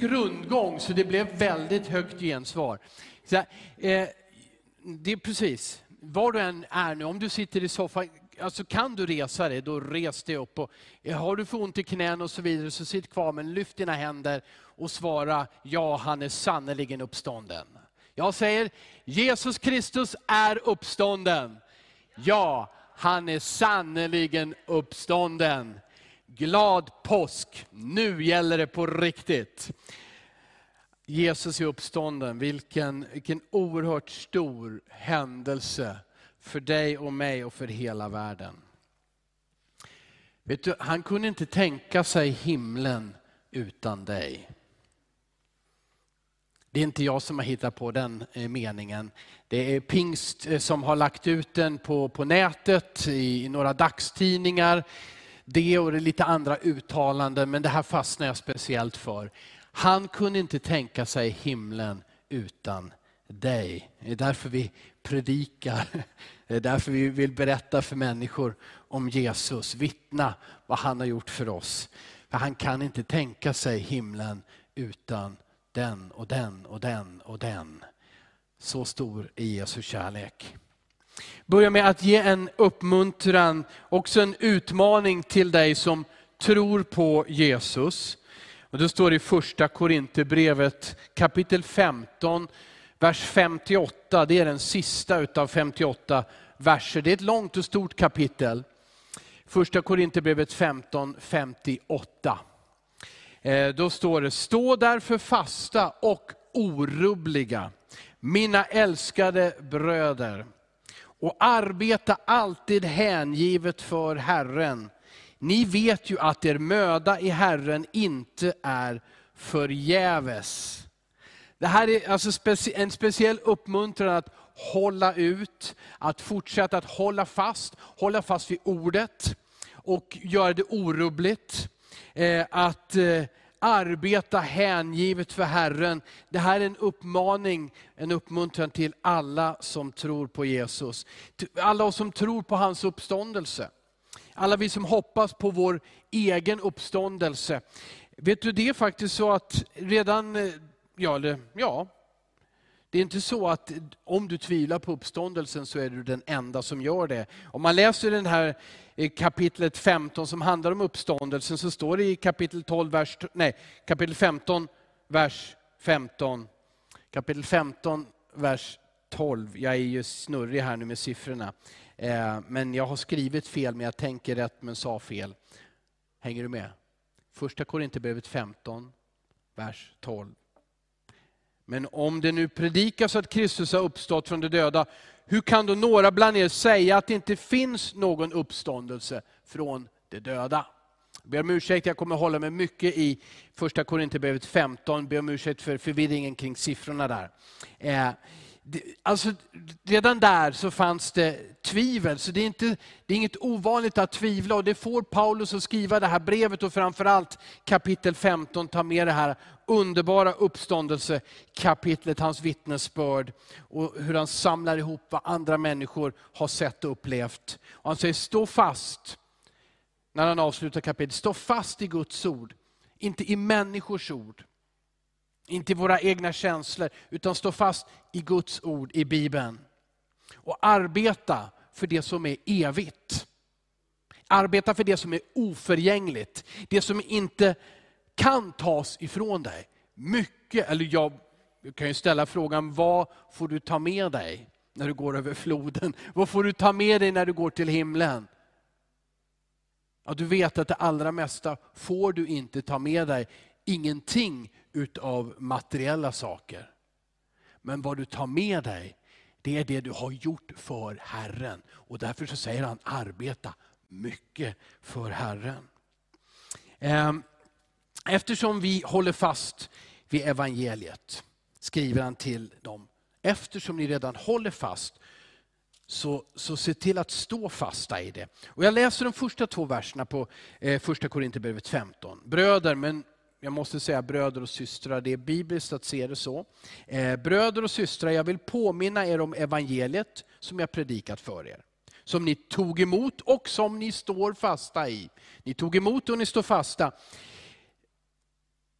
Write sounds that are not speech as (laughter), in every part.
fick rundgång så det blev väldigt högt gensvar. Så, eh, det är precis, var du än är nu, om du sitter i soffan, alltså kan du resa dig, då res dig upp. Och eh, har du för ont i knän och så vidare, så sitt kvar, men lyft dina händer och svara, ja han är sannerligen uppstånden. Jag säger, Jesus Kristus är uppstånden. Ja, han är sannerligen uppstånden. Glad påsk, nu gäller det på riktigt. Jesus är uppstånden, vilken, vilken oerhört stor händelse för dig och mig och för hela världen. Vet du, han kunde inte tänka sig himlen utan dig. Det är inte jag som har hittat på den eh, meningen. Det är Pingst eh, som har lagt ut den på, på nätet, i några dagstidningar. Det och det lite andra uttalanden, men det här fastnar jag speciellt för. Han kunde inte tänka sig himlen utan dig. Det är därför vi predikar. Det är därför vi vill berätta för människor om Jesus, vittna vad han har gjort för oss. För han kan inte tänka sig himlen utan den och den och den och den. Så stor är Jesu kärlek. Börja med att ge en uppmuntran, också en utmaning till dig som tror på Jesus. Och det står i första Korinthierbrevet kapitel 15, vers 58. Det är den sista utav 58 verser. Det är ett långt och stort kapitel. Första Korinthierbrevet 15, 58. Eh, då står det, stå därför fasta och orubbliga, mina älskade bröder, och arbeta alltid hängivet för Herren. Ni vet ju att er möda i Herren inte är förgäves. Det här är alltså en speciell uppmuntran att hålla ut, att fortsätta att hålla fast, hålla fast vid ordet och göra det orubbligt. Eh, att eh, arbeta hängivet för Herren. Det här är en uppmaning, en uppmuntran till alla som tror på Jesus. Alla oss som tror på hans uppståndelse. Alla vi som hoppas på vår egen uppståndelse. Vet du, det är faktiskt så att redan, eh, ja, det, ja det är inte så att om du tvivlar på uppståndelsen så är du den enda som gör det. Om man läser den här eh, kapitlet 15 som handlar om uppståndelsen så står det i kapitel, 12, vers, nej, kapitel 15, vers 15. Kapitel 15, vers 12. Jag är ju snurrig här nu med siffrorna. Eh, men jag har skrivit fel, men jag tänker rätt men sa fel. Hänger du med? Första Korinthierbrevet 15, vers 12. Men om det nu predikas att Kristus har uppstått från de döda, hur kan då några bland er säga att det inte finns någon uppståndelse från de döda? Jag ber om ursäkt, jag kommer hålla mig mycket i första Korinthierbrevet 15, jag ber om ursäkt för förvirringen kring siffrorna där. Eh, Alltså, redan där så fanns det tvivel, så det är, inte, det är inget ovanligt att tvivla. Och det får Paulus att skriva det här brevet och framförallt kapitel 15 ta med det här underbara uppståndelsekapitlet, hans vittnesbörd och hur han samlar ihop vad andra människor har sett och upplevt. Och han säger, stå fast, när han avslutar kapitlet, stå fast i Guds ord, inte i människors ord. Inte i våra egna känslor, utan stå fast i Guds ord i Bibeln. Och arbeta för det som är evigt. Arbeta för det som är oförgängligt, det som inte kan tas ifrån dig. Mycket, eller jag kan ju ställa frågan, vad får du ta med dig när du går över floden? Vad får du ta med dig när du går till himlen? Ja, du vet att det allra mesta får du inte ta med dig. Ingenting utav materiella saker. Men vad du tar med dig, det är det du har gjort för Herren. Och därför så säger han, arbeta mycket för Herren. Ehm, eftersom vi håller fast vid evangeliet, skriver han till dem, eftersom ni redan håller fast, så, så se till att stå fasta i det. Och jag läser de första två verserna på eh, första Korinthierbrevet 15. Bröder, men jag måste säga bröder och systrar, det är bibliskt att se det så. Eh, bröder och systrar, jag vill påminna er om evangeliet som jag predikat för er. Som ni tog emot och som ni står fasta i. Ni tog emot och ni står fasta.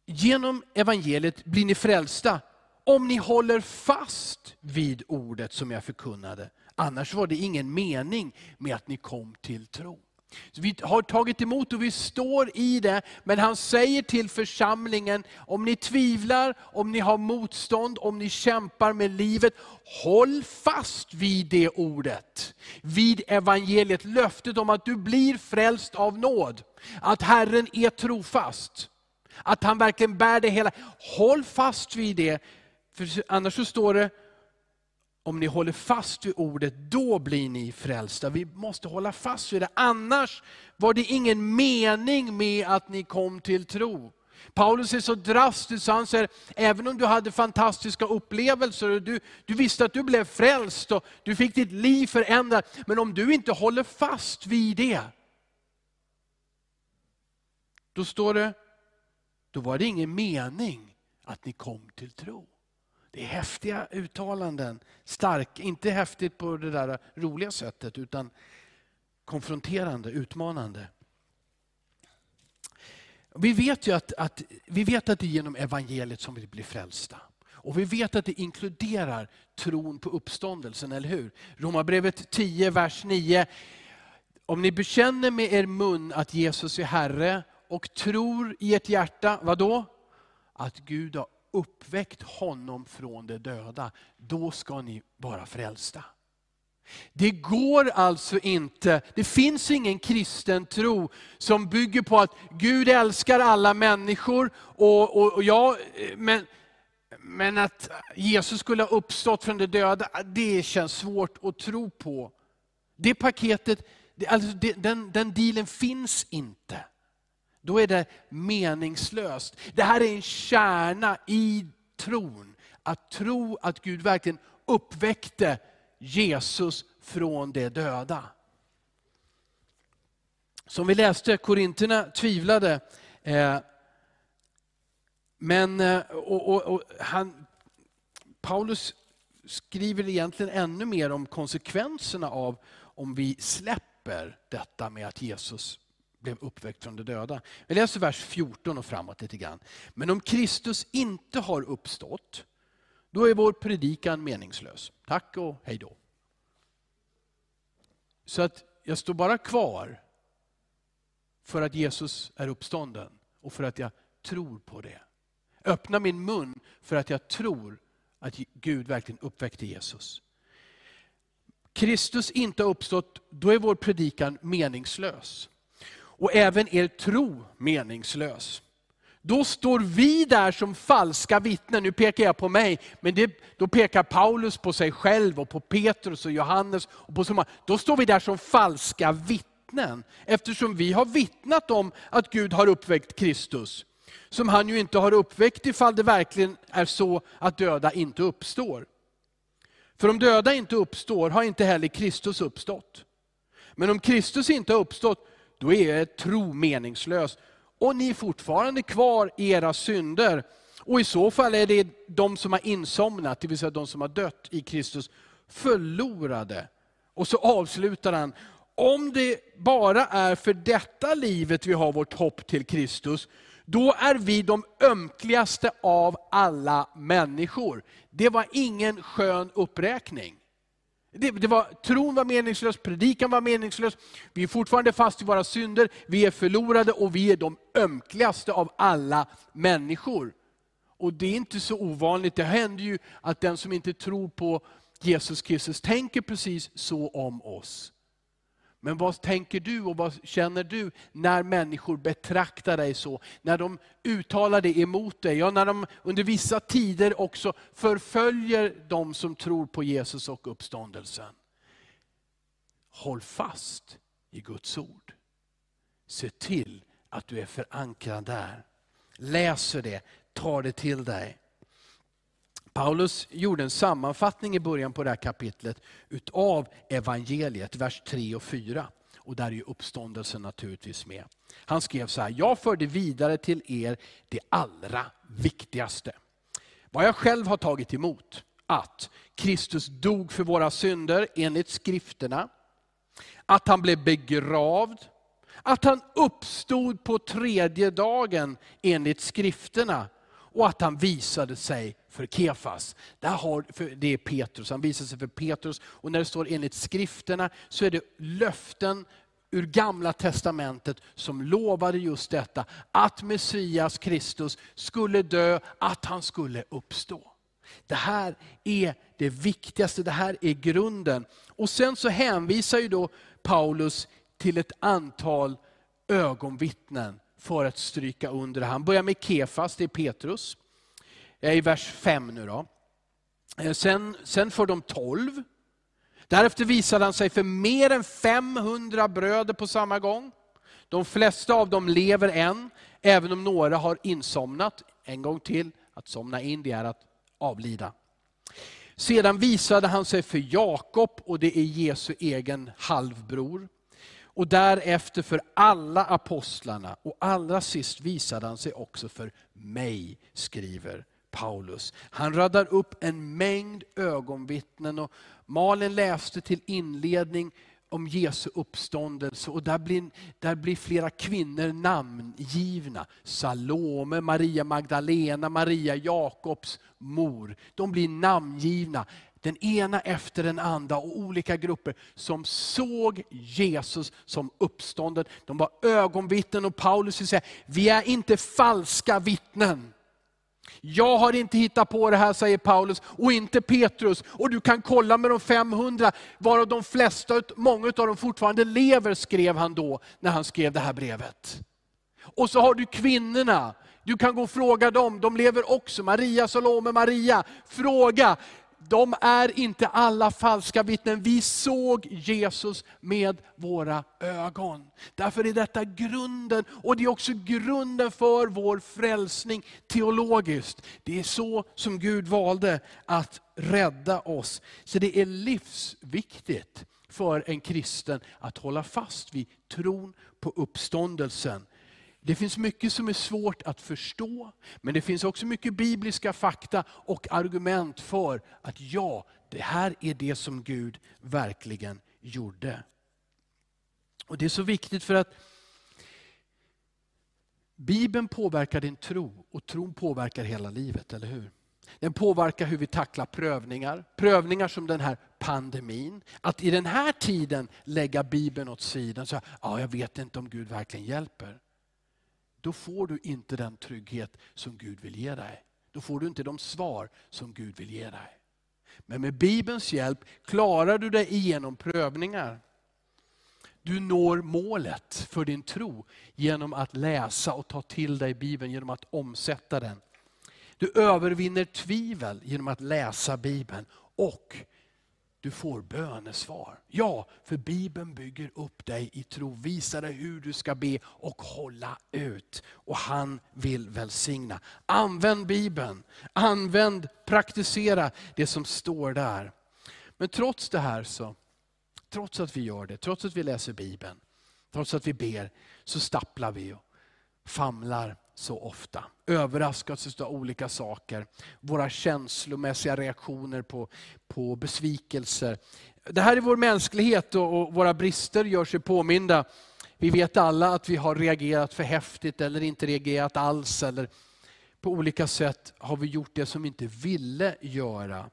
genom evangeliet blir ni frälsta om ni håller fast vid ordet som jag förkunnade. Annars var det ingen mening med att ni kom till tro. Så vi har tagit emot och vi står i det, men han säger till församlingen, om ni tvivlar, om ni har motstånd, om ni kämpar med livet, håll fast vid det ordet. Vid evangeliet, löftet om att du blir frälst av nåd. Att Herren är trofast. Att han verkligen bär det hela. Håll fast vid det, för annars så står det, om ni håller fast vid ordet, då blir ni frälsta. Vi måste hålla fast vid det, annars var det ingen mening med att ni kom till tro. Paulus är så drastisk, så han säger, även om du hade fantastiska upplevelser, och du, du visste att du blev frälst och du fick ditt liv förändrat, men om du inte håller fast vid det, då står det, då var det ingen mening att ni kom till tro. Det är häftiga uttalanden. Stark, inte häftigt på det där roliga sättet, utan konfronterande, utmanande. Vi vet ju att, att, vi vet att det är genom evangeliet som vi blir frälsta. Och vi vet att det inkluderar tron på uppståndelsen, eller hur? Romarbrevet 10, vers 9. Om ni bekänner med er mun att Jesus är Herre och tror i ert hjärta, vad då? Att Gud har uppväckt honom från de döda, då ska ni vara frälsta. Det går alltså inte, det finns ingen kristen tro som bygger på att Gud älskar alla människor, och, och, och jag, men, men att Jesus skulle ha uppstått från de döda, det känns svårt att tro på. Det paketet, alltså den, den dealen finns inte då är det meningslöst. Det här är en kärna i tron. Att tro att Gud verkligen uppväckte Jesus från de döda. Som vi läste, Korinterna tvivlade. Eh, men eh, och, och, och han, Paulus skriver egentligen ännu mer om konsekvenserna av om vi släpper detta med att Jesus blev uppväckt från de döda. Vi läser vers 14 och framåt lite grann. Men om Kristus inte har uppstått, då är vår predikan meningslös. Tack och hej då. Så att jag står bara kvar för att Jesus är uppstånden och för att jag tror på det. Öppna min mun för att jag tror att Gud verkligen uppväckte Jesus. Kristus inte har uppstått, då är vår predikan meningslös och även er tro meningslös. Då står vi där som falska vittnen. Nu pekar jag på mig, men det, då pekar Paulus på sig själv och på Petrus och Johannes. Och på så många. Då står vi där som falska vittnen, eftersom vi har vittnat om att Gud har uppväckt Kristus. Som han ju inte har uppväckt ifall det verkligen är så att döda inte uppstår. För om döda inte uppstår har inte heller Kristus uppstått. Men om Kristus inte har uppstått, då är er tro meningslös. Och ni är fortfarande kvar i era synder. Och i så fall är det de som har insomnat, det vill säga de som har dött i Kristus, förlorade. Och så avslutar han, om det bara är för detta livet vi har vårt hopp till Kristus, då är vi de ömkligaste av alla människor. Det var ingen skön uppräkning. Det, det var, tron var meningslös, predikan var meningslös, vi är fortfarande fast i våra synder, vi är förlorade och vi är de ömkligaste av alla människor. Och det är inte så ovanligt, det händer ju att den som inte tror på Jesus Kristus tänker precis så om oss. Men vad tänker du och vad känner du när människor betraktar dig så? När de uttalar det emot dig, ja, när de under vissa tider också förföljer de som tror på Jesus och uppståndelsen. Håll fast i Guds ord. Se till att du är förankrad där. Läser det, tar det till dig. Paulus gjorde en sammanfattning i början på det här kapitlet utav evangeliet, vers 3 och 4. Och där är ju uppståndelsen naturligtvis med. Han skrev så här, jag förde vidare till er det allra viktigaste. Vad jag själv har tagit emot, att Kristus dog för våra synder enligt skrifterna, att han blev begravd, Att han uppstod på tredje dagen enligt skrifterna och att han visade sig för Kefas. Det, har, det är Petrus, han visade sig för Petrus. Och när det står enligt skrifterna så är det löften ur gamla testamentet som lovade just detta. Att Messias Kristus skulle dö, att han skulle uppstå. Det här är det viktigaste, det här är grunden. Och sen så hänvisar ju då Paulus till ett antal ögonvittnen för att stryka under det. Han börjar med Kefas, det är Petrus. I vers 5 nu då. Eh, sen, sen för de 12. Därefter visade han sig för mer än 500 bröder på samma gång. De flesta av dem lever än, även om några har insomnat. En gång till, att somna in det är att avlida. Sedan visade han sig för Jakob, och det är Jesu egen halvbror. Och därefter för alla apostlarna, och allra sist visade han sig också för mig, skriver Paulus. Han radar upp en mängd ögonvittnen. Och Malin läste till inledning om Jesu uppståndelse och där blir, där blir flera kvinnor namngivna. Salome, Maria Magdalena, Maria Jakobs mor. De blir namngivna. Den ena efter den andra och olika grupper som såg Jesus som uppstånden. De var ögonvittnen och Paulus säger, vi är inte falska vittnen. Jag har inte hittat på det här, säger Paulus, och inte Petrus. Och du kan kolla med de 500, varav de flesta, många av dem fortfarande lever, skrev han då, när han skrev det här brevet. Och så har du kvinnorna, du kan gå och fråga dem, de lever också. Maria, Salome, Maria. Fråga, de är inte alla falska vittnen. Vi såg Jesus med våra ögon. Därför är detta grunden, och det är också grunden för vår frälsning teologiskt. Det är så som Gud valde att rädda oss. Så det är livsviktigt för en kristen att hålla fast vid tron på uppståndelsen. Det finns mycket som är svårt att förstå, men det finns också mycket bibliska fakta och argument för att ja, det här är det som Gud verkligen gjorde. Och Det är så viktigt för att Bibeln påverkar din tro och tron påverkar hela livet, eller hur? Den påverkar hur vi tacklar prövningar. Prövningar som den här pandemin. Att i den här tiden lägga Bibeln åt sidan. Så, ja, jag vet inte om Gud verkligen hjälper då får du inte den trygghet som Gud vill ge dig. Då får du inte de svar som Gud vill ge dig. Men med Bibelns hjälp klarar du dig igenom prövningar. Du når målet för din tro genom att läsa och ta till dig Bibeln, genom att omsätta den. Du övervinner tvivel genom att läsa Bibeln och du får bönesvar. Ja, för Bibeln bygger upp dig i tro, visar dig hur du ska be och hålla ut. Och han vill välsigna. Använd Bibeln, använd, praktisera det som står där. Men trots det här, så, trots att vi gör det, trots att vi läser Bibeln, trots att vi ber, så stapplar vi och famlar så ofta. Överraskas av olika saker. Våra känslomässiga reaktioner på, på besvikelser. Det här är vår mänsklighet och, och våra brister gör sig påminda. Vi vet alla att vi har reagerat för häftigt eller inte reagerat alls. Eller på olika sätt har vi gjort det som vi inte ville göra.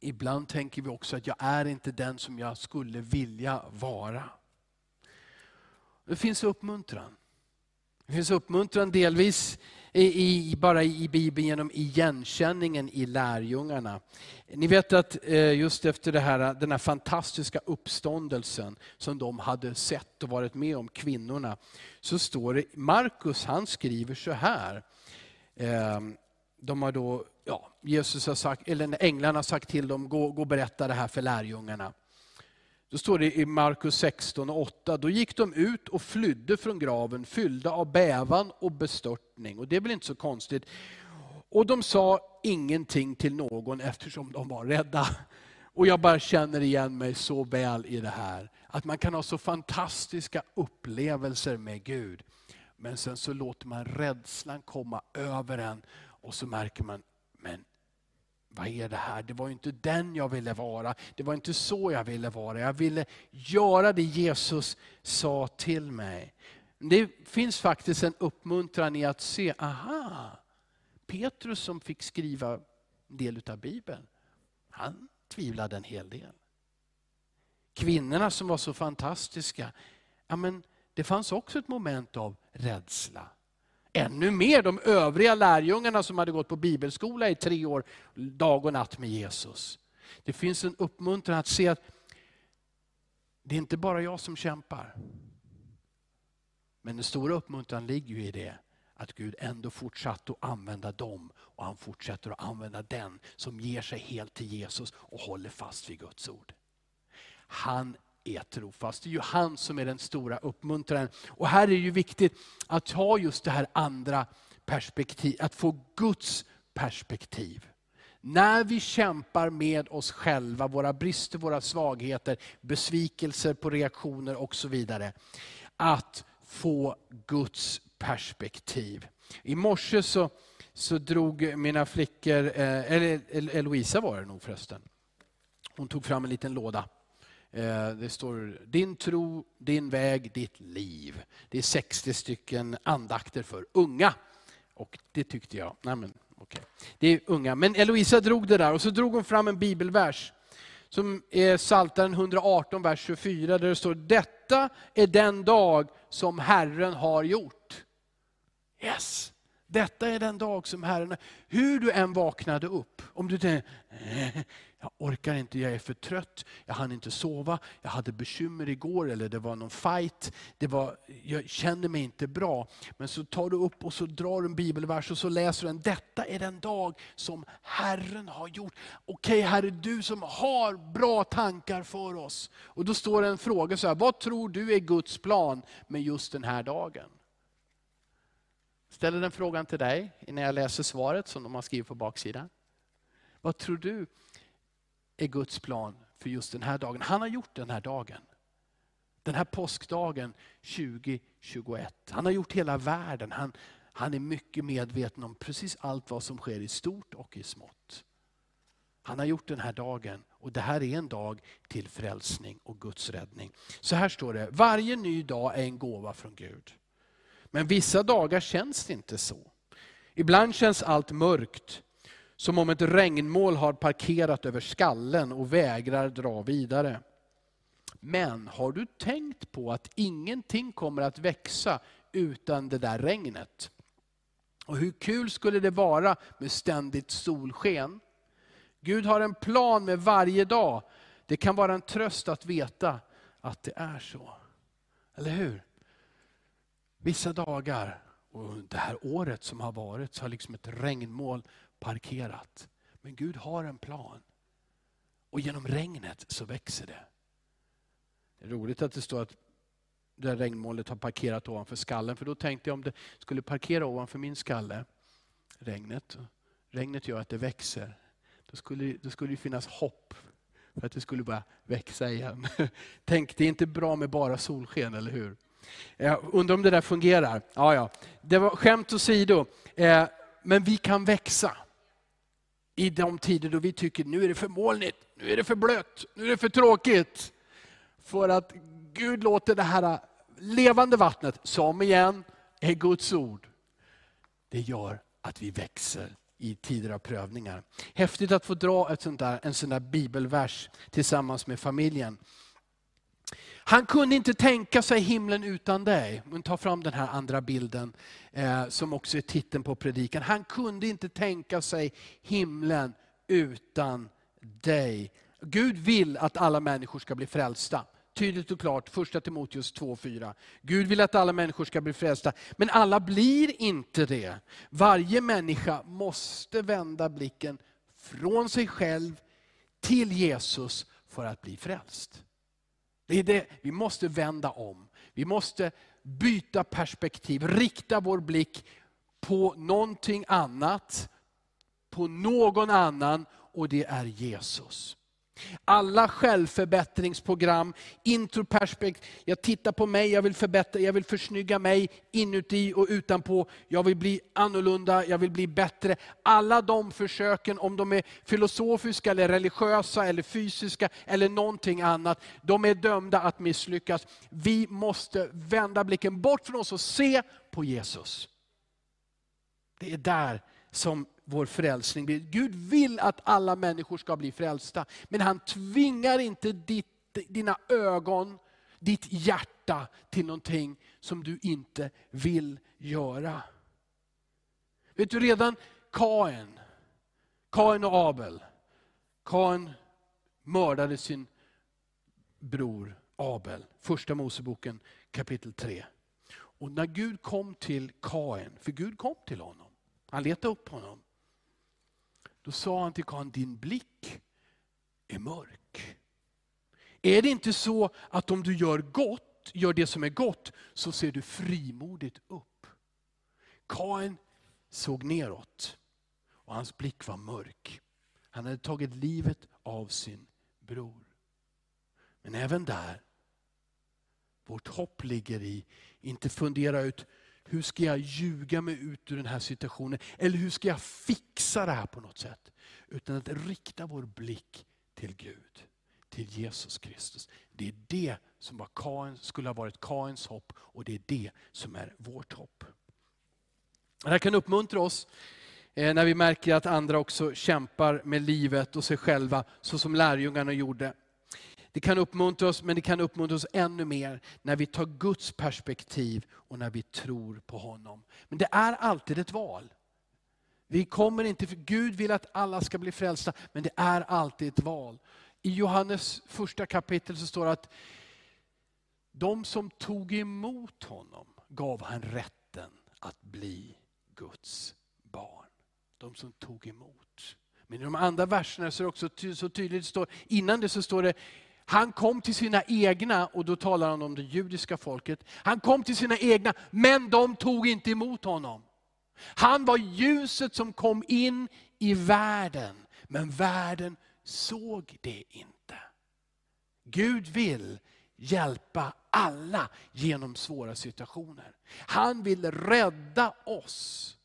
Ibland tänker vi också att jag är inte den som jag skulle vilja vara. Det finns uppmuntran. Det finns uppmuntran delvis i, i, bara i Bibeln genom igenkänningen i lärjungarna. Ni vet att eh, just efter det här, den här fantastiska uppståndelsen som de hade sett och varit med om, kvinnorna, så står det, Markus han skriver så här. Ehm, de har då, ja, Jesus har sagt, eller änglarna har sagt till dem, gå, gå och berätta det här för lärjungarna. Då står det i Markus 16 och 8, då gick de ut och flydde från graven fyllda av bävan och bestörtning. Och det är väl inte så konstigt. Och de sa ingenting till någon eftersom de var rädda. Och jag bara känner igen mig så väl i det här. Att man kan ha så fantastiska upplevelser med Gud. Men sen så låter man rädslan komma över en och så märker man, men vad är det här? Det var inte den jag ville vara. Det var inte så jag ville vara. Jag ville göra det Jesus sa till mig. Det finns faktiskt en uppmuntran i att se, aha, Petrus som fick skriva en del av Bibeln, han tvivlade en hel del. Kvinnorna som var så fantastiska, ja, men det fanns också ett moment av rädsla. Ännu mer de övriga lärjungarna som hade gått på bibelskola i tre år, dag och natt med Jesus. Det finns en uppmuntran att se att det är inte bara jag som kämpar. Men den stora uppmuntran ligger ju i det att Gud ändå fortsatte att använda dem och han fortsätter att använda den som ger sig helt till Jesus och håller fast vid Guds ord. Han är trofast. Det är ju han som är den stora uppmuntraren. Och här är det ju viktigt att ha just det här andra perspektivet, att få Guds perspektiv. När vi kämpar med oss själva, våra brister, våra svagheter, besvikelser på reaktioner och så vidare. Att få Guds perspektiv. I morse så, så drog mina flickor, eh, eller Eloisa var det nog förresten, hon tog fram en liten låda. Eh, det står din tro, din väg, ditt liv. Det är 60 stycken andakter för unga. Och det tyckte jag, nej men okej. Det är unga. Men Eloisa drog det där och så drog hon fram en bibelvers som är Psaltaren 118, vers 24, där det står detta är den dag som Herren har gjort. Yes! Detta är den dag som Herren... Hur du än vaknade upp, om du tänker, eh, jag orkar inte, jag är för trött, jag hann inte sova, jag hade bekymmer igår eller det var någon fight, det var, jag kände mig inte bra. Men så tar du upp och så drar du en bibelvers och så läser du den. Detta är den dag som Herren har gjort. Okej Herre, du som har bra tankar för oss. Och då står det en fråga så här, vad tror du är Guds plan med just den här dagen? Ställer den frågan till dig innan jag läser svaret som de har skrivit på baksidan. Vad tror du är Guds plan för just den här dagen? Han har gjort den här dagen. Den här påskdagen 2021. Han har gjort hela världen. Han, han är mycket medveten om precis allt vad som sker i stort och i smått. Han har gjort den här dagen och det här är en dag till frälsning och Guds räddning. Så här står det, varje ny dag är en gåva från Gud. Men vissa dagar känns det inte så. Ibland känns allt mörkt, som om ett regnmål har parkerat över skallen och vägrar dra vidare. Men har du tänkt på att ingenting kommer att växa utan det där regnet? Och hur kul skulle det vara med ständigt solsken? Gud har en plan med varje dag. Det kan vara en tröst att veta att det är så. Eller hur? Vissa dagar, och det här året som har varit, så har liksom ett regnmål parkerat. Men Gud har en plan. Och genom regnet så växer det. Det är roligt att det står att det regnmålet har parkerat ovanför skallen. För då tänkte jag om det skulle parkera ovanför min skalle, regnet. Regnet gör att det växer. Då skulle, då skulle det finnas hopp för att det skulle börja växa igen. (laughs) Tänk, det är inte bra med bara solsken, eller hur? Jag undrar om det där fungerar. Ja, ja. Det var skämt åsido. Eh, men vi kan växa i de tider då vi tycker nu är det för molnigt, nu är det för blött, nu är det för tråkigt. För att Gud låter det här levande vattnet, som igen är Guds ord, det gör att vi växer i tider av prövningar. Häftigt att få dra ett sånt där, en sån där bibelvers tillsammans med familjen. Han kunde inte tänka sig himlen utan dig. Men ta fram den här andra bilden eh, som också är titeln på predikan. Han kunde inte tänka sig himlen utan dig. Gud vill att alla människor ska bli frälsta. Tydligt och klart, första Timoteus 2.4. Gud vill att alla människor ska bli frälsta, men alla blir inte det. Varje människa måste vända blicken från sig själv till Jesus för att bli frälst. Det är det. Vi måste vända om. Vi måste byta perspektiv, rikta vår blick på någonting annat, på någon annan och det är Jesus. Alla självförbättringsprogram, introperspekt. jag tittar på mig, jag vill förbättra, jag vill försnygga mig inuti och utanpå. Jag vill bli annorlunda, jag vill bli bättre. Alla de försöken, om de är filosofiska, eller religiösa, eller fysiska, eller någonting annat, de är dömda att misslyckas. Vi måste vända blicken bort från oss och se på Jesus. Det är där som vår frälsning blir. Gud vill att alla människor ska bli frälsta. Men han tvingar inte ditt, dina ögon, ditt hjärta till någonting som du inte vill göra. Vet du redan Kain, Kain och Abel. Kain mördade sin bror Abel. Första Moseboken kapitel 3. Och när Gud kom till Kain, för Gud kom till honom. Han letade upp honom. Då sa han till Kain, din blick är mörk. Är det inte så att om du gör gott, gör det som är gott, så ser du frimodigt upp? Kain såg neråt och hans blick var mörk. Han hade tagit livet av sin bror. Men även där, vårt hopp ligger i, inte fundera ut hur ska jag ljuga mig ut ur den här situationen? Eller hur ska jag fixa det här på något sätt? Utan att rikta vår blick till Gud, till Jesus Kristus. Det är det som var Kain, skulle ha varit Kains hopp och det är det som är vårt hopp. Det här kan uppmuntra oss eh, när vi märker att andra också kämpar med livet och sig själva, så som lärjungarna gjorde. Det kan uppmuntra oss, men det kan uppmuntra oss ännu mer när vi tar Guds perspektiv och när vi tror på honom. Men det är alltid ett val. Vi kommer inte, för Gud vill att alla ska bli frälsta, men det är alltid ett val. I Johannes första kapitel så står det att de som tog emot honom gav han rätten att bli Guds barn. De som tog emot. Men i de andra verserna så är det också så tydligt, det står, innan det så står det han kom till sina egna, och då talar han om det judiska folket. Han kom till sina egna, men de tog inte emot honom. Han var ljuset som kom in i världen, men världen såg det inte. Gud vill hjälpa alla genom svåra situationer. Han vill rädda oss.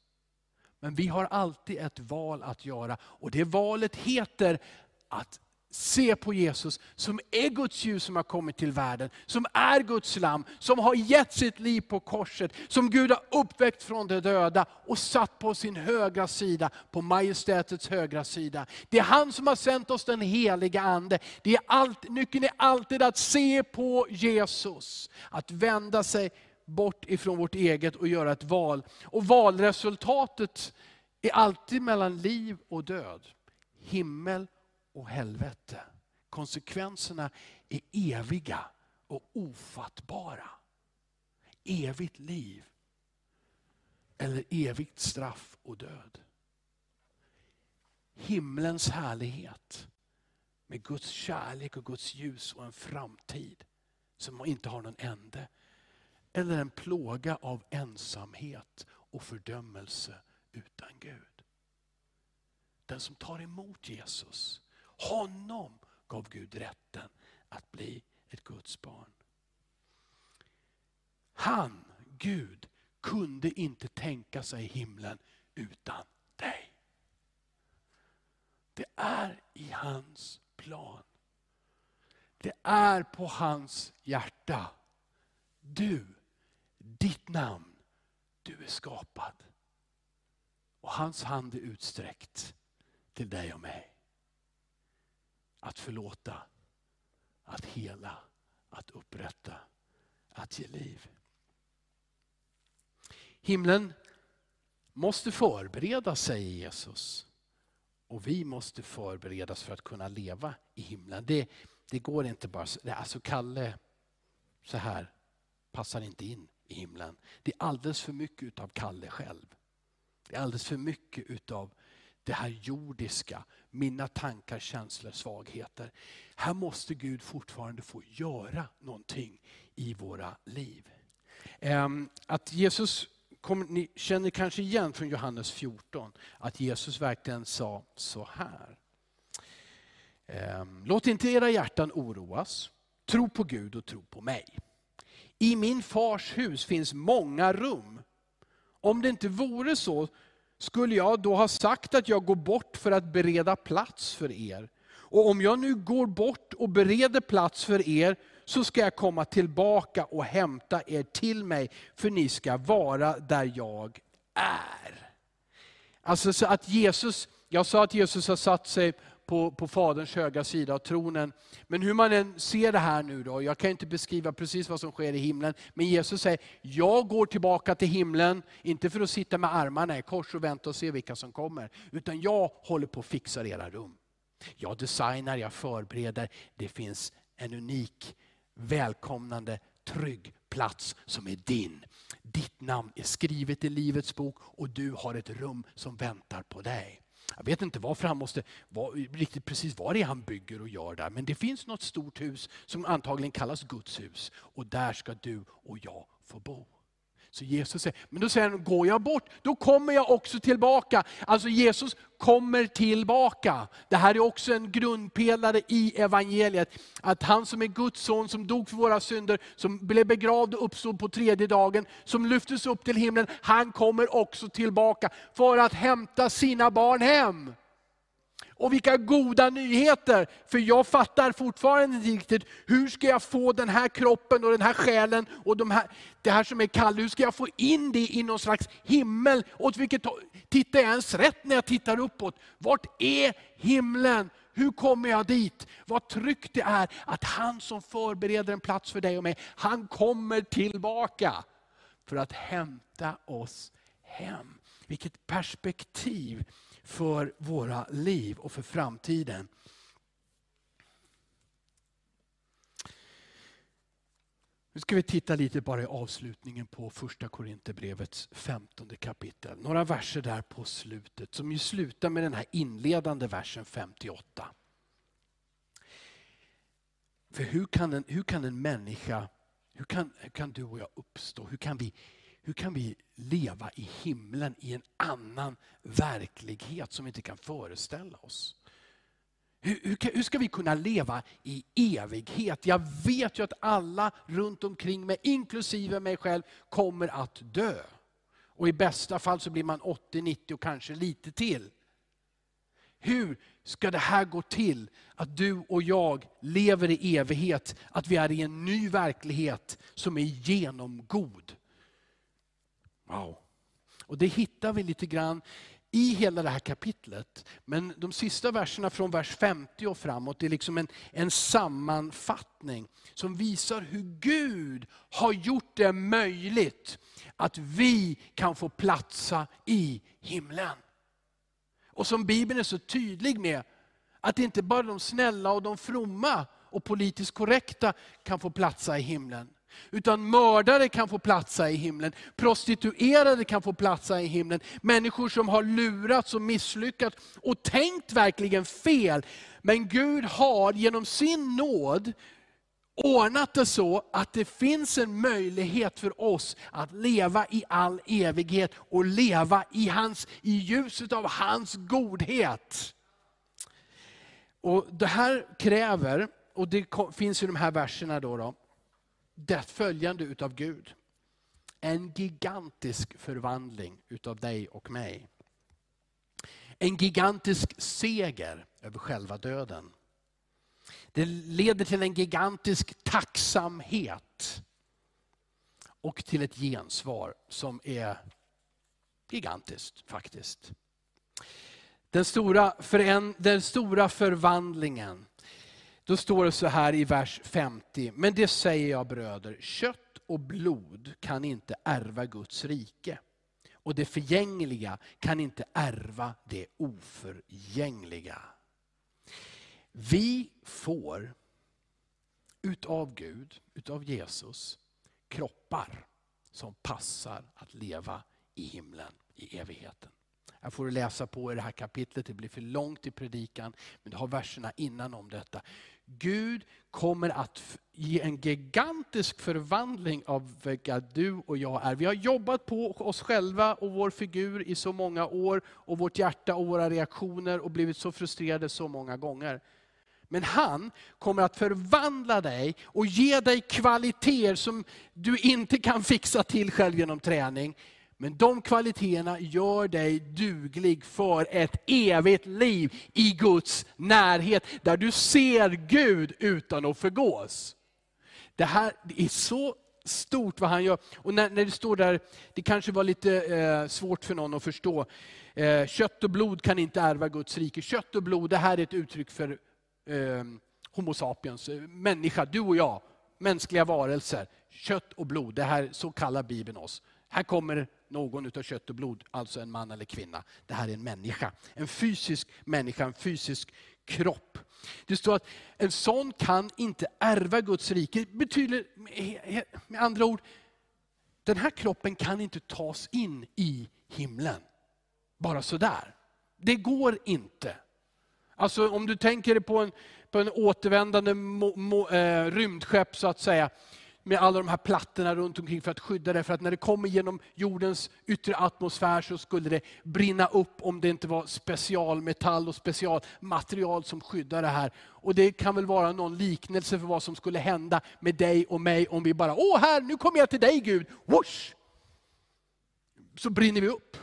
Men vi har alltid ett val att göra och det valet heter att se på Jesus som är Guds ljus som har kommit till världen, som är Guds lam, som har gett sitt liv på korset, som Gud har uppväckt från de döda och satt på sin högra sida, på majestätets högra sida. Det är han som har sänt oss den heliga Ande. Det är allt, nyckeln är alltid att se på Jesus, att vända sig bort ifrån vårt eget och göra ett val. Och valresultatet är alltid mellan liv och död. Himmel och helvete. Konsekvenserna är eviga och ofattbara. Evigt liv eller evigt straff och död. Himlens härlighet med Guds kärlek och Guds ljus och en framtid som inte har någon ände. Eller en plåga av ensamhet och fördömelse utan Gud. Den som tar emot Jesus honom gav Gud rätten att bli ett Guds barn. Han, Gud, kunde inte tänka sig himlen utan dig. Det är i hans plan. Det är på hans hjärta. Du, ditt namn, du är skapad. Och hans hand är utsträckt till dig och mig att förlåta, att hela, att upprätta, att ge liv. Himlen måste förbereda, säger Jesus. Och vi måste förberedas för att kunna leva i himlen. Det, det går inte bara så. Alltså Kalle, så här, passar inte in i himlen. Det är alldeles för mycket av Kalle själv. Det är alldeles för mycket av det här jordiska, mina tankar, känslor, svagheter. Här måste Gud fortfarande få göra någonting i våra liv. Ehm, att Jesus, ni känner kanske igen från Johannes 14, att Jesus verkligen sa så här. Ehm, låt inte era hjärtan oroas. Tro på Gud och tro på mig. I min fars hus finns många rum. Om det inte vore så, skulle jag då ha sagt att jag går bort för att bereda plats för er. Och om jag nu går bort och bereder plats för er, så ska jag komma tillbaka och hämta er till mig, för ni ska vara där jag är. Alltså så att Jesus, jag sa att Jesus har satt sig på, på Faderns höga sida av tronen. Men hur man än ser det här nu då, jag kan inte beskriva precis vad som sker i himlen, men Jesus säger, jag går tillbaka till himlen, inte för att sitta med armarna i kors och vänta och se vilka som kommer, utan jag håller på att fixa era rum. Jag designar, jag förbereder, det finns en unik, välkomnande, trygg plats som är din. Ditt namn är skrivet i Livets bok och du har ett rum som väntar på dig. Jag vet inte varför han måste, var, riktigt precis vad det är han bygger och gör där. Men det finns något stort hus som antagligen kallas Guds hus. Och där ska du och jag få bo. Så Jesus säger, men då säger han, går jag bort, då kommer jag också tillbaka. Alltså Jesus kommer tillbaka. Det här är också en grundpelare i evangeliet. Att han som är Guds son, som dog för våra synder, som blev begravd och uppstod på tredje dagen, som lyftes upp till himlen, han kommer också tillbaka för att hämta sina barn hem. Och vilka goda nyheter! För jag fattar fortfarande inte riktigt, hur ska jag få den här kroppen och den här själen och de här, det här som är kallt, hur ska jag få in det i någon slags himmel? Åt vilket Tittar jag ens rätt när jag tittar uppåt? Vart är himlen? Hur kommer jag dit? Vad tryggt det är att han som förbereder en plats för dig och mig, han kommer tillbaka för att hämta oss hem. Vilket perspektiv för våra liv och för framtiden. Nu ska vi titta lite bara i avslutningen på första Korinthierbrevets femtonde kapitel. Några verser där på slutet som ju slutar med den här inledande versen 58. För hur kan en, hur kan en människa, hur kan, hur kan du och jag uppstå? Hur kan vi hur kan vi leva i himlen i en annan verklighet som vi inte kan föreställa oss? Hur, hur, hur, ska vi kunna leva i evighet? Jag vet ju att alla runt omkring mig, inklusive mig själv, kommer att dö. Och i bästa fall så blir man 80, 90 och kanske lite till. Hur ska det här gå till? Att du och jag lever i evighet, att vi är i en ny verklighet som är genomgod. Wow. Och det hittar vi lite grann i hela det här kapitlet. Men de sista verserna från vers 50 och framåt är liksom en, en sammanfattning som visar hur Gud har gjort det möjligt att vi kan få platsa i himlen. Och som Bibeln är så tydlig med, att inte bara de snälla och de fromma och politiskt korrekta kan få platsa i himlen. Utan mördare kan få platsa i himlen, prostituerade kan få platsa i himlen, människor som har lurats och misslyckats och tänkt verkligen fel. Men Gud har genom sin nåd ordnat det så att det finns en möjlighet för oss att leva i all evighet och leva i, hans, i ljuset av hans godhet. Och Det här kräver, och det finns i de här verserna, då, då det följande utav Gud. En gigantisk förvandling utav dig och mig. En gigantisk seger över själva döden. Det leder till en gigantisk tacksamhet och till ett gensvar som är gigantiskt faktiskt. Den stora, den stora förvandlingen då står det så här i vers 50. Men det säger jag bröder, kött och blod kan inte ärva Guds rike. Och det förgängliga kan inte ärva det oförgängliga. Vi får utav Gud, utav Jesus, kroppar som passar att leva i himlen i evigheten. Jag får läsa på i det här kapitlet, det blir för långt i predikan, men du har verserna innan om detta. Gud kommer att ge en gigantisk förvandling av vilka du och jag är. Vi har jobbat på oss själva och vår figur i så många år, och vårt hjärta och våra reaktioner och blivit så frustrerade så många gånger. Men han kommer att förvandla dig och ge dig kvaliteter som du inte kan fixa till själv genom träning. Men de kvaliteterna gör dig duglig för ett evigt liv i Guds närhet, där du ser Gud utan att förgås. Det här är så stort vad han gör. Och när, när det står där, det kanske var lite eh, svårt för någon att förstå. Eh, kött och blod kan inte ärva Guds rike. Kött och blod, det här är ett uttryck för eh, Homo sapiens, eh, människa, du och jag, mänskliga varelser. Kött och blod, det här, så kallar Bibeln oss. Här kommer någon utav kött och blod, alltså en man eller kvinna. Det här är en människa. En fysisk människa, en fysisk kropp. Det står att en sån kan inte ärva Guds rike. Det betyder med andra ord, den här kroppen kan inte tas in i himlen. Bara sådär. Det går inte. Alltså om du tänker på en, på en återvändande mo, mo, eh, rymdskepp så att säga med alla de här plattorna runt omkring för att skydda det. För att när det kommer genom jordens yttre atmosfär så skulle det brinna upp om det inte var specialmetall och specialmaterial som skyddar det här. Och det kan väl vara någon liknelse för vad som skulle hända med dig och mig om vi bara, åh här, nu kommer jag till dig Gud, Whoosh! Så brinner vi upp.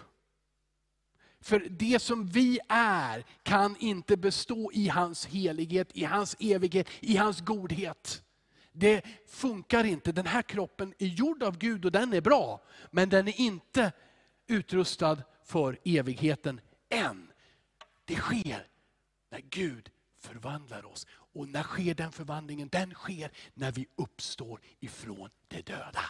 För det som vi är kan inte bestå i hans helighet, i hans evighet, i hans godhet. Det funkar inte. Den här kroppen är gjord av Gud och den är bra. Men den är inte utrustad för evigheten än. Det sker när Gud förvandlar oss. Och när sker den förvandlingen? Den sker när vi uppstår ifrån de döda.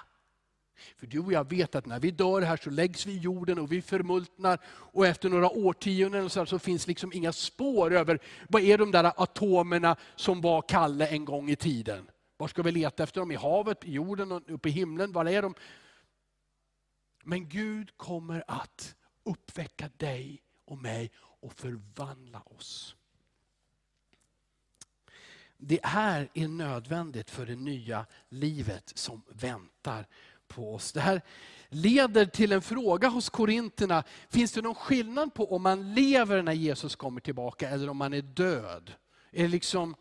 För du och jag vet att när vi dör här så läggs vi i jorden och vi förmultnar. Och efter några årtionden så, så finns liksom inga spår över, vad är de där atomerna som var Kalle en gång i tiden? Var ska vi leta efter dem? I havet, i jorden, uppe i himlen? Var är de? Men Gud kommer att uppväcka dig och mig och förvandla oss. Det här är nödvändigt för det nya livet som väntar på oss. Det här leder till en fråga hos korinterna. Finns det någon skillnad på om man lever när Jesus kommer tillbaka eller om man är död? Är det liksom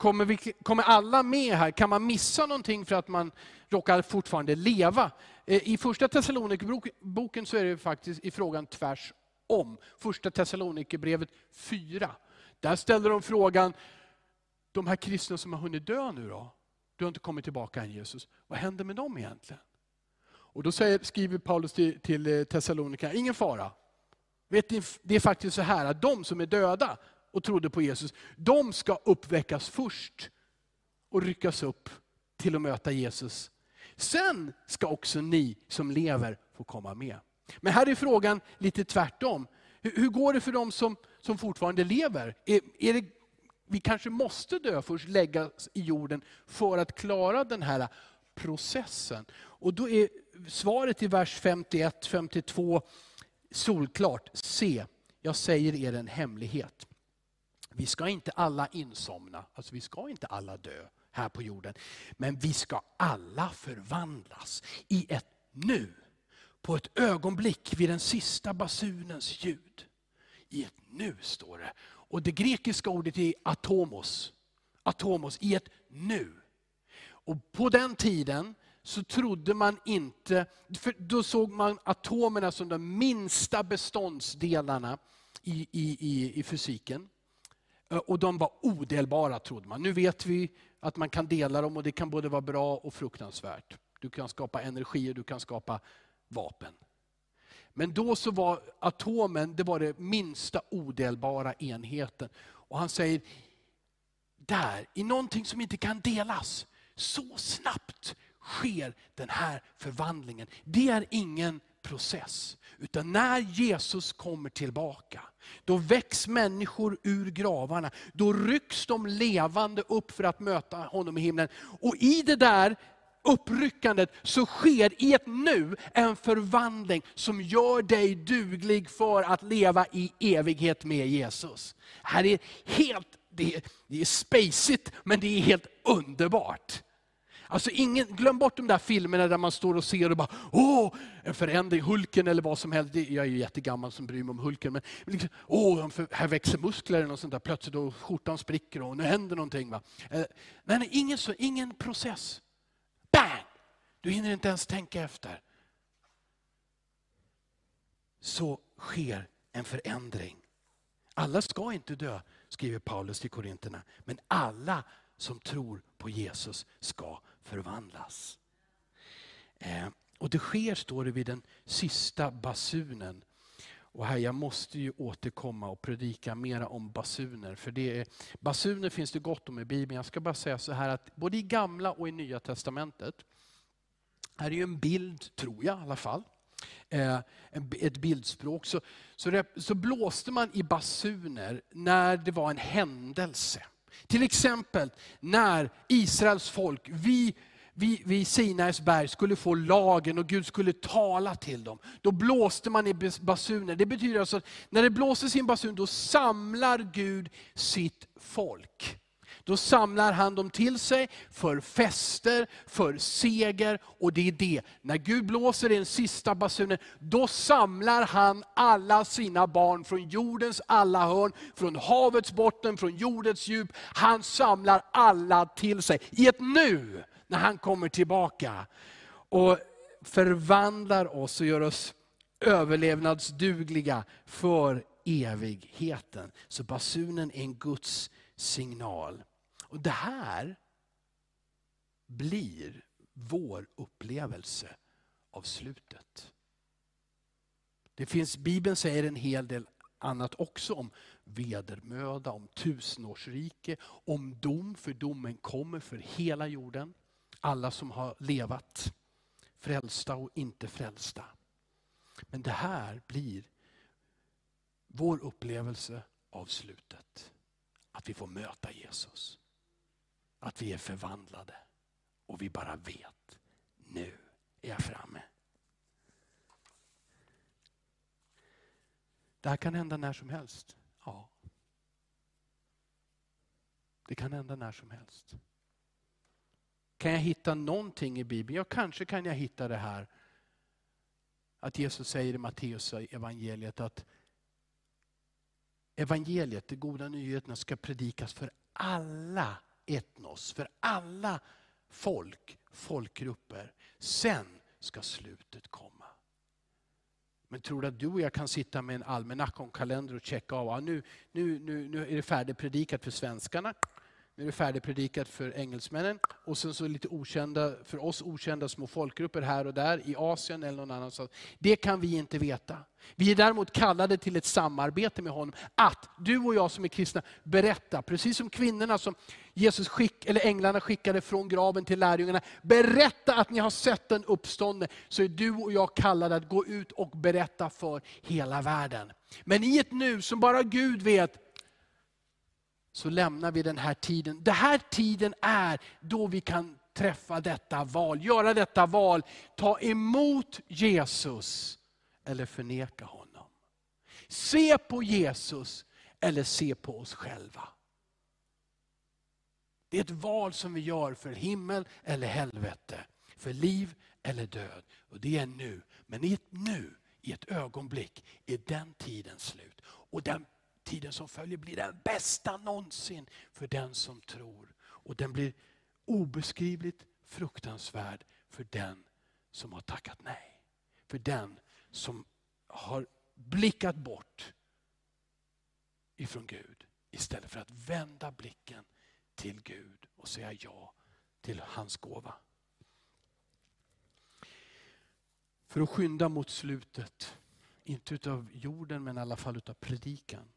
Kommer, vi, kommer alla med här? Kan man missa någonting för att man råkar fortfarande leva? Eh, I första Thessalonikerboken så är det faktiskt i frågan tvärs om. Första Thessalonikerbrevet 4. Där ställer de frågan, de här kristna som har hunnit dö nu då? Du har inte kommit tillbaka än Jesus. Vad händer med dem egentligen? Och då säger, skriver Paulus till, till eh, Thessalonikerna, ingen fara. Vet ni, det är faktiskt så här att de som är döda, och trodde på Jesus, de ska uppväckas först och ryckas upp till att möta Jesus. Sen ska också ni som lever få komma med. Men här är frågan lite tvärtom. Hur, hur går det för de som, som fortfarande lever? Är, är det, vi kanske måste dö först, läggas i jorden för att klara den här processen. Och då är svaret i vers 51-52 solklart. Se, jag säger er en hemlighet. Vi ska inte alla insomna, alltså vi ska inte alla dö här på jorden. Men vi ska alla förvandlas i ett nu. På ett ögonblick vid den sista basunens ljud. I ett nu står det. Och det grekiska ordet är atomos. Atomos, i ett nu. Och på den tiden så trodde man inte, för då såg man atomerna som de minsta beståndsdelarna i, i, i, i fysiken. Eh, och de var odelbara trodde man. Nu vet vi att man kan dela dem och det kan både vara bra och fruktansvärt. Du kan skapa energi och du kan skapa vapen. Men då så var atomen det var det minsta odelbara enheten. Och han säger, där, i någonting som inte kan delas, så snabbt sker den här förvandlingen. Det är ingen process. Utan när Jesus kommer tillbaka, då väcks människor ur gravarna. Då rycks de levande upp för att möta honom i himlen. Och i det där uppryckandet så sker i ett nu en förvandling som gör dig duglig för att leva i evighet med Jesus. Här är helt, det är, det är spacigt men det är helt underbart. Alltså ingen, glöm bort de där filmerna där man står och ser och bara, åh, en förändring, Hulken eller vad som helst. Jag är ju jättegammal som bryr mig om Hulken. Men liksom, åh, här växer muskler eller något sånt där plötsligt och skjortan spricker och nu händer någonting. Va? Eh, nej, nej, ingen, så, ingen process. Bang! Du hinner inte ens tänka efter. Så sker en förändring. Alla ska inte dö, skriver Paulus till Korinterna. Men alla som tror på Jesus ska förvandlas. Eh, och det sker, står det, vid den sista basunen. Och här, jag måste ju återkomma och predika mera om basuner. För det är, basuner finns det gott om i Bibeln. Jag ska bara säga så här att både i gamla och i nya testamentet, här är ju en bild, tror jag i alla fall, eh, ett bildspråk, så, så, det, så blåste man i basuner när det var en händelse. Till exempel när Israels folk, vid, vid, vid Sinais berg skulle få lagen och Gud skulle tala till dem. Då blåste man i basuner. Det betyder alltså att när det blåser i en basun, då samlar Gud sitt folk. Då samlar han dem till sig för fester, för seger. Och det är det, när Gud blåser i den sista basunen, då samlar han alla sina barn från jordens alla hörn, från havets botten, från jordens djup. Han samlar alla till sig i ett nu, när han kommer tillbaka. Och förvandlar oss och gör oss överlevnadsdugliga för evigheten. Så basunen är en Guds signal. Och Det här blir vår upplevelse av slutet. Det finns, Bibeln säger en hel del annat också om vedermöda, om tusenårsrike, om dom, för domen kommer för hela jorden. Alla som har levat, frälsta och inte frälsta. Men det här blir vår upplevelse av slutet. Att vi får möta Jesus att vi är förvandlade och vi bara vet, nu är jag framme. Det här kan hända när som helst. Ja. Det kan hända när som helst. Kan jag hitta någonting i Bibeln? Ja, kanske kan jag hitta det här. Att Jesus säger i Matteus evangeliet att evangeliet, de goda nyheterna, ska predikas för alla etnos, för alla folk, folkgrupper. Sen ska slutet komma. Men tror du att du och jag kan sitta med en almanacka och en kalender och checka av, ja, nu, nu, nu, nu är det färdigpredikat för svenskarna, nu är det färdigpredikat för engelsmännen och sen så lite okända, för oss okända små folkgrupper här och där i Asien eller någon annanstans. Det kan vi inte veta. Vi är däremot kallade till ett samarbete med honom. Att du och jag som är kristna berättar, precis som kvinnorna som Jesus skick, eller änglarna skickade från graven till lärjungarna. Berätta att ni har sett den uppståndne. Så är du och jag kallade att gå ut och berätta för hela världen. Men i ett nu som bara Gud vet, så lämnar vi den här tiden. Den här tiden är då vi kan träffa detta val, göra detta val. Ta emot Jesus eller förneka honom. Se på Jesus eller se på oss själva. Det är ett val som vi gör för himmel eller helvete, för liv eller död. Och Det är nu. Men i ett nu, i ett ögonblick, är den tiden slut. Och den tiden som följer blir den bästa någonsin för den som tror. Och den blir obeskrivligt fruktansvärd för den som har tackat nej. För den som har blickat bort ifrån Gud istället för att vända blicken till Gud och säga ja till hans gåva. För att skynda mot slutet, inte utav jorden men i alla fall utav predikan,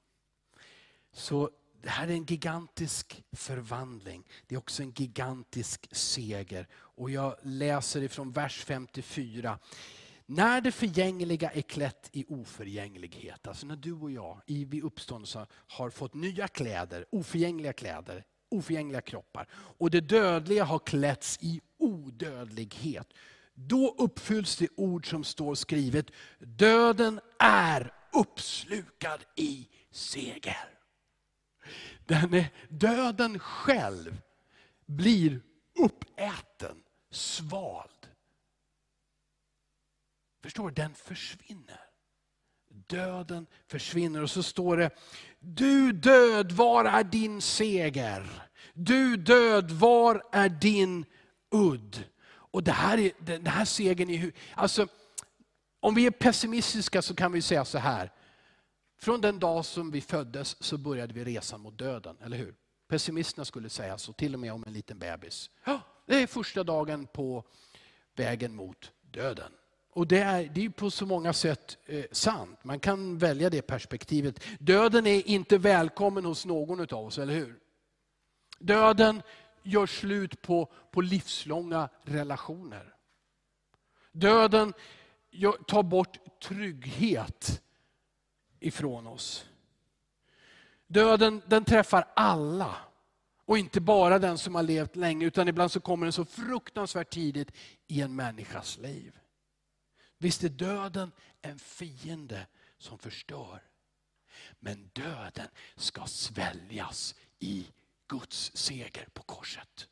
så det här är en gigantisk förvandling. Det är också en gigantisk seger. Och jag läser ifrån vers 54. När det förgängliga är klätt i oförgänglighet, alltså när du och jag i, vid uppståndelse har fått nya kläder, oförgängliga kläder, oförgängliga kroppar. Och det dödliga har klätts i odödlighet. Då uppfylls det ord som står skrivet, döden är uppslukad i seger. Den är, döden själv blir uppäten, svald. Förstår du? Den försvinner. Döden försvinner och så står det, du död, var är din seger? Du död, var är din udd? Och det här, är, den här segern är alltså, om vi är pessimistiska så kan vi säga så här. Från den dag som vi föddes så började vi resan mot döden, eller hur? Pessimisterna skulle säga så, till och med om en liten bebis. Ja, det är första dagen på vägen mot döden. Och det är, det är på så många sätt eh, sant. Man kan välja det perspektivet. Döden är inte välkommen hos någon av oss, eller hur? Döden gör slut på, på livslånga relationer. Döden gör, tar bort trygghet ifrån oss. Döden den träffar alla. Och inte bara den som har levt länge, utan ibland så kommer den så fruktansvärt tidigt i en människas liv. Visst är döden en fiende som förstör. Men döden ska sväljas i Guds seger på korset.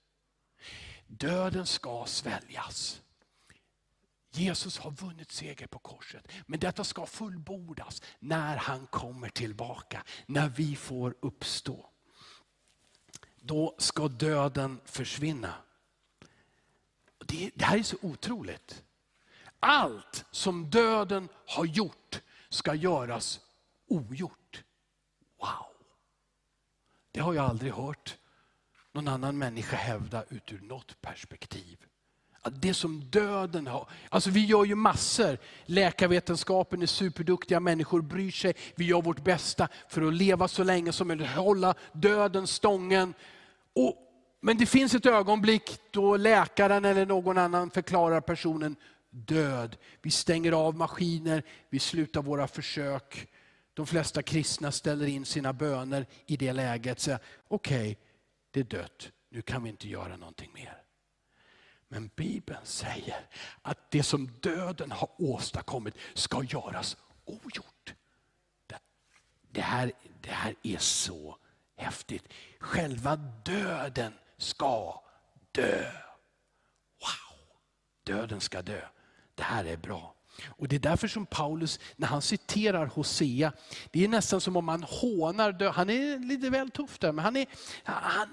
Döden ska sväljas. Jesus har vunnit seger på korset. Men detta ska fullbordas när han kommer tillbaka. När vi får uppstå. Då ska döden försvinna. Det, det här är så otroligt. Allt som döden har gjort ska göras ogjort. Wow! Det har jag aldrig hört någon annan människa hävda ut ur något perspektiv. Det som döden har. Alltså vi gör ju massor. Läkarvetenskapen är superduktiga, människor bryr sig. Vi gör vårt bästa för att leva så länge som möjligt, hålla döden stången. Och, men det finns ett ögonblick då läkaren eller någon annan förklarar personen död. Vi stänger av maskiner, vi slutar våra försök. De flesta kristna ställer in sina böner i det läget. Okej, okay, det är dött, nu kan vi inte göra någonting mer. Men Bibeln säger att det som döden har åstadkommit ska göras ogjort. Det här, det här är så häftigt. Själva döden ska dö. Wow! Döden ska dö. Det här är bra. Och Det är därför som Paulus, när han citerar Hosea, det är nästan som om han hånar döden. Han är lite väl tuff där, men han, är, han,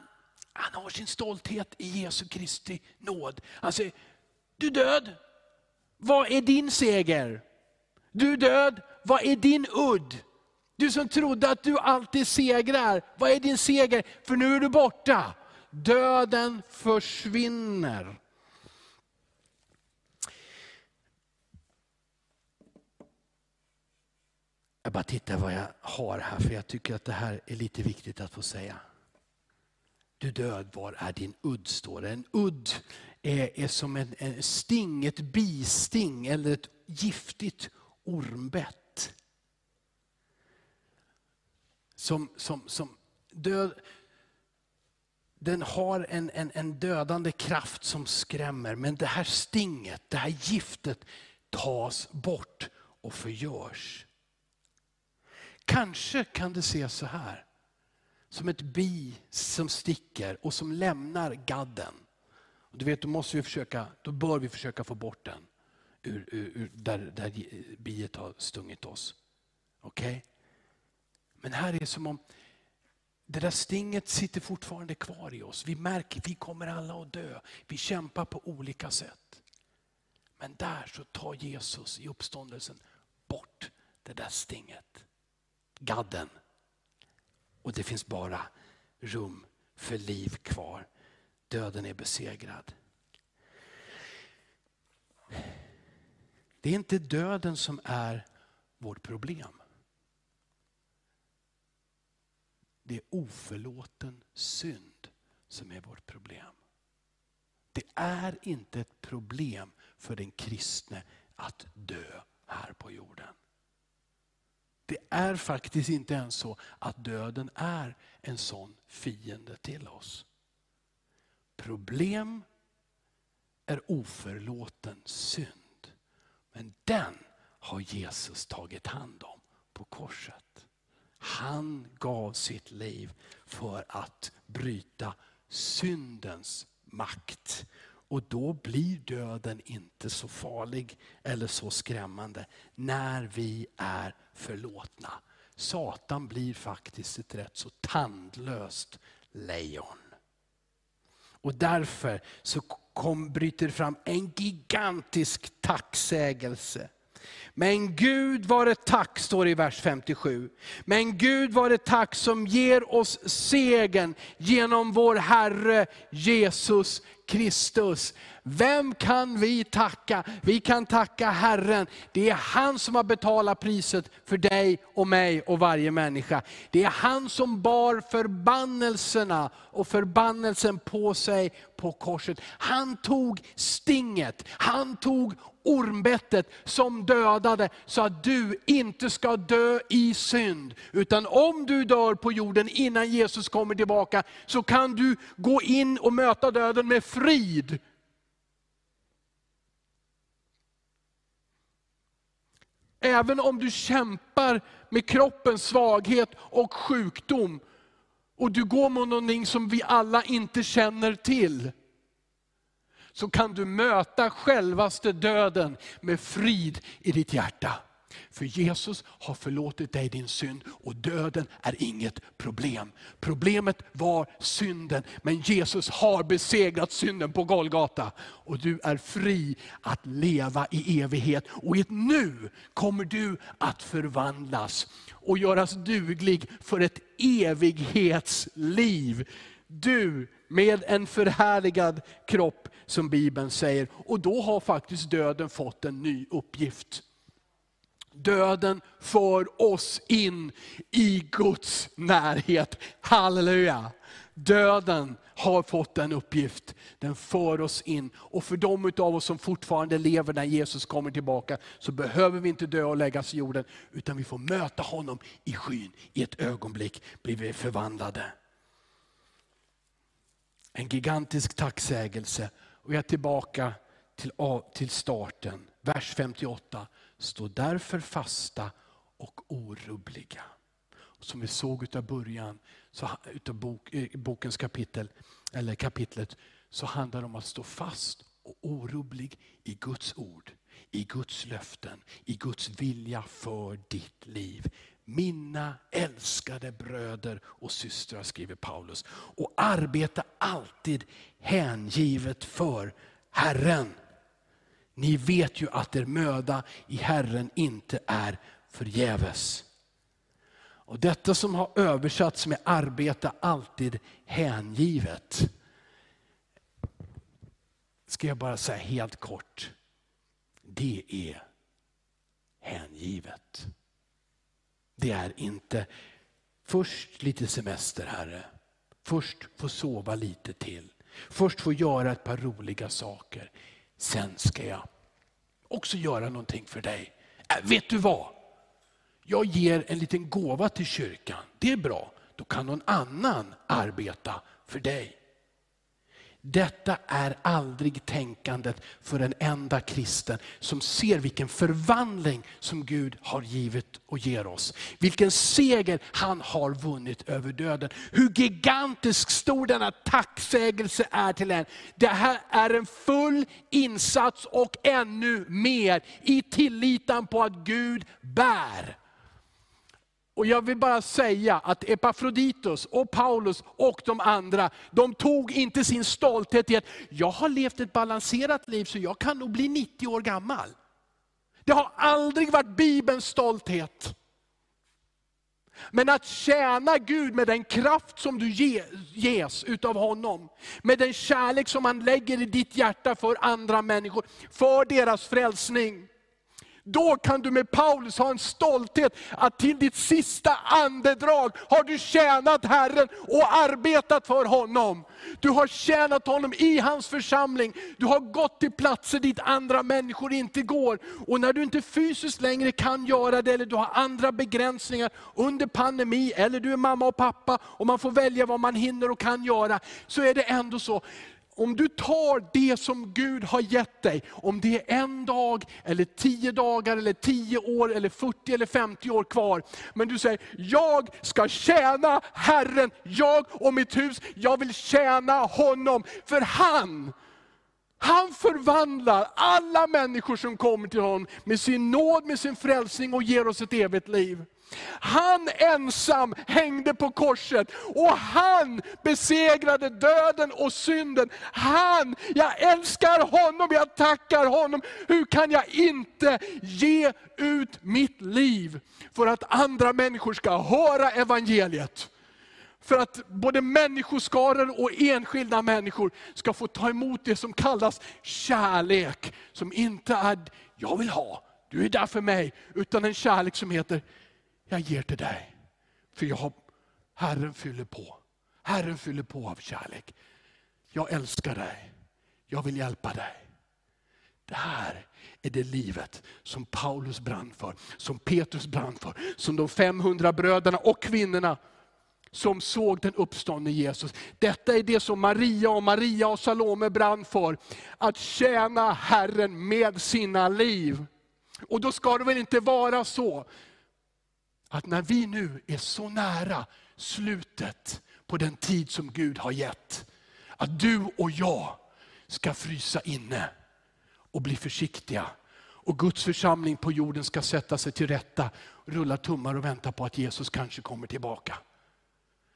han har sin stolthet i Jesu Kristi nåd. Han säger, du död, vad är din seger? Du död, vad är din udd? Du som trodde att du alltid segrar, vad är din seger? För nu är du borta. Döden försvinner. Jag bara tittar vad jag har här, för jag tycker att det här är lite viktigt att få säga. Du död, var är din udd? står det. En udd är, är som en, en sting, ett bisting eller ett giftigt ormbett. Som, som, som död, den har en, en, en dödande kraft som skrämmer, men det här stinget, det här giftet tas bort och förgörs. Kanske kan det se så här. Som ett bi som sticker och som lämnar gadden. Du vet, då, måste vi försöka, då bör vi försöka få bort den ur, ur, ur där, där biet har stungit oss. Okej? Okay? Men här är det som om det där stinget sitter fortfarande kvar i oss. Vi märker att vi kommer alla att dö. Vi kämpar på olika sätt. Men där så tar Jesus i uppståndelsen bort det där stinget. Gadden och det finns bara rum för liv kvar. Döden är besegrad. Det är inte döden som är vårt problem. Det är oförlåten synd som är vårt problem. Det är inte ett problem för den kristne att dö här på jorden. Det är faktiskt inte ens så att döden är en sån fiende till oss. Problem är oförlåten synd. Men den har Jesus tagit hand om på korset. Han gav sitt liv för att bryta syndens makt. Och då blir döden inte så farlig eller så skrämmande när vi är förlåtna. Satan blir faktiskt ett rätt så tandlöst lejon. Och därför så kom, bryter det fram en gigantisk tacksägelse. Men Gud var det tack, står det i vers 57. Men Gud var det tack som ger oss segern genom vår Herre Jesus Kristus. Vem kan vi tacka? Vi kan tacka Herren. Det är han som har betalat priset för dig och mig och varje människa. Det är han som bar förbannelserna och förbannelsen på sig på korset. Han tog stinget, han tog ormbettet som dödade så att du inte ska dö i synd. Utan om du dör på jorden innan Jesus kommer tillbaka så kan du gå in och möta döden med frid. Även om du kämpar med kroppens svaghet och sjukdom, och du går mot någonting som vi alla inte känner till, så kan du möta självaste döden med frid i ditt hjärta. För Jesus har förlåtit dig din synd och döden är inget problem. Problemet var synden, men Jesus har besegrat synden på Golgata. Och du är fri att leva i evighet. Och i ett nu kommer du att förvandlas och göras duglig för ett evighetsliv. Du med en förhärligad kropp som Bibeln säger. Och då har faktiskt döden fått en ny uppgift. Döden för oss in i Guds närhet. Halleluja! Döden har fått en uppgift. Den för oss in. Och för de av oss som fortfarande lever när Jesus kommer tillbaka, så behöver vi inte dö och läggas i jorden, utan vi får möta honom i skyn. I ett ögonblick blir vi förvandlade. En gigantisk tacksägelse. Och jag är tillbaka till, till starten. Vers 58. Stå därför fasta och orubbliga. Som vi såg av början, så, utav bok, eh, bokens kapitel, eller kapitlet, så handlar det om att stå fast och orubblig i Guds ord, i Guds löften, i Guds vilja för ditt liv. Mina älskade bröder och systrar, skriver Paulus, och arbeta alltid hängivet för Herren. Ni vet ju att er möda i Herren inte är förgäves. Och detta som har översatts med arbeta alltid hängivet. Ska jag bara säga helt kort. Det är hängivet. Det är inte först lite semester Herre. Först få sova lite till. Först få göra ett par roliga saker. Sen ska jag också göra någonting för dig. Äh, vet du vad? Jag ger en liten gåva till kyrkan. Det är bra. Då kan någon annan arbeta för dig. Detta är aldrig tänkandet för en enda kristen som ser vilken förvandling som Gud har givit och ger oss. Vilken seger han har vunnit över döden. Hur gigantisk stor denna tacksägelse är till en. Det här är en full insats och ännu mer i tilliten på att Gud bär. Och jag vill bara säga att Epafroditus och Paulus och de andra, de tog inte sin stolthet i att, jag har levt ett balanserat liv så jag kan nog bli 90 år gammal. Det har aldrig varit Bibelns stolthet. Men att tjäna Gud med den kraft som du ges utav honom, med den kärlek som han lägger i ditt hjärta för andra människor, för deras frälsning. Då kan du med Paulus ha en stolthet att till ditt sista andedrag har du tjänat Herren och arbetat för honom. Du har tjänat honom i hans församling. Du har gått till platser dit andra människor inte går. Och när du inte fysiskt längre kan göra det, eller du har andra begränsningar under pandemi, eller du är mamma och pappa och man får välja vad man hinner och kan göra, så är det ändå så om du tar det som Gud har gett dig, om det är en dag, eller tio dagar, eller tio år, eller 40 eller 50 år kvar. Men du säger, jag ska tjäna Herren, jag och mitt hus, jag vill tjäna honom. För han, han förvandlar alla människor som kommer till honom med sin nåd, med sin frälsning och ger oss ett evigt liv. Han ensam hängde på korset och han besegrade döden och synden. Han, jag älskar honom, jag tackar honom. Hur kan jag inte ge ut mitt liv för att andra människor ska höra evangeliet? För att både människoskaror och enskilda människor ska få ta emot det som kallas kärlek. Som inte är, jag vill ha, du är där för mig. Utan en kärlek som heter, jag ger till dig. För jag har, Herren fyller på. Herren fyller på av kärlek. Jag älskar dig. Jag vill hjälpa dig. Det här är det livet som Paulus brann för, som Petrus brann för, som de 500 bröderna och kvinnorna som såg den uppståndne Jesus. Detta är det som Maria och Maria och Salome brann för. Att tjäna Herren med sina liv. Och då ska det väl inte vara så att när vi nu är så nära slutet på den tid som Gud har gett, att du och jag ska frysa inne och bli försiktiga. Och Guds församling på jorden ska sätta sig till rätta, rulla tummar och vänta på att Jesus kanske kommer tillbaka.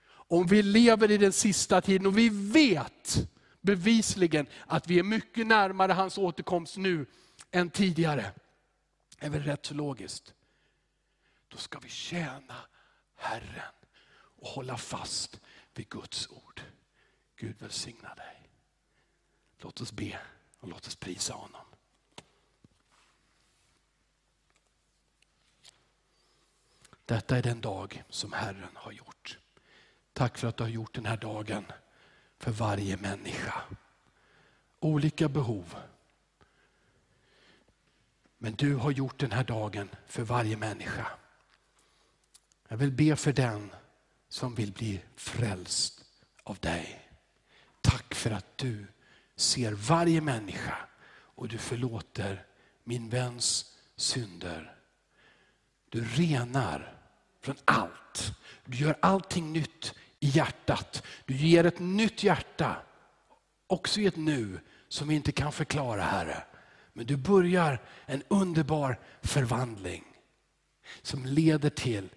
Om vi lever i den sista tiden och vi vet bevisligen att vi är mycket närmare hans återkomst nu än tidigare. Är väl rätt så logiskt. Då ska vi tjäna Herren och hålla fast vid Guds ord. Gud välsigna dig. Låt oss be och låt oss prisa honom. Detta är den dag som Herren har gjort. Tack för att du har gjort den här dagen för varje människa. Olika behov. Men du har gjort den här dagen för varje människa. Jag vill be för den som vill bli frälst av dig. Tack för att du ser varje människa och du förlåter min väns synder. Du renar från allt. Du gör allting nytt i hjärtat. Du ger ett nytt hjärta, också i ett nu, som vi inte kan förklara Herre. Men du börjar en underbar förvandling som leder till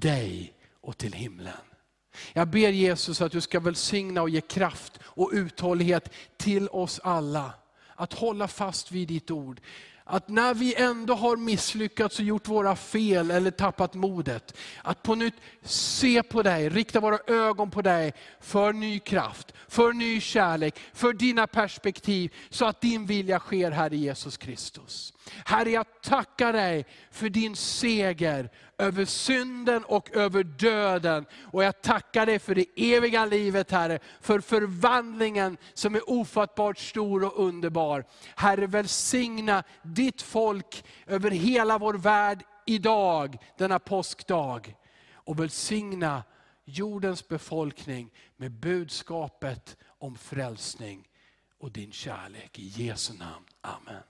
dig och till himlen. Jag ber Jesus att du ska välsigna och ge kraft och uthållighet till oss alla. Att hålla fast vid ditt ord. Att när vi ändå har misslyckats och gjort våra fel eller tappat modet, att på nytt se på dig, rikta våra ögon på dig för ny kraft, för ny kärlek, för dina perspektiv, så att din vilja sker här i Jesus Kristus. Herre, jag tackar dig för din seger över synden och över döden. Och jag tackar dig för det eviga livet Herre, för förvandlingen som är ofattbart stor och underbar. Herre, välsigna ditt folk över hela vår värld idag, denna påskdag. Och välsigna jordens befolkning med budskapet om frälsning och din kärlek. I Jesu namn. Amen.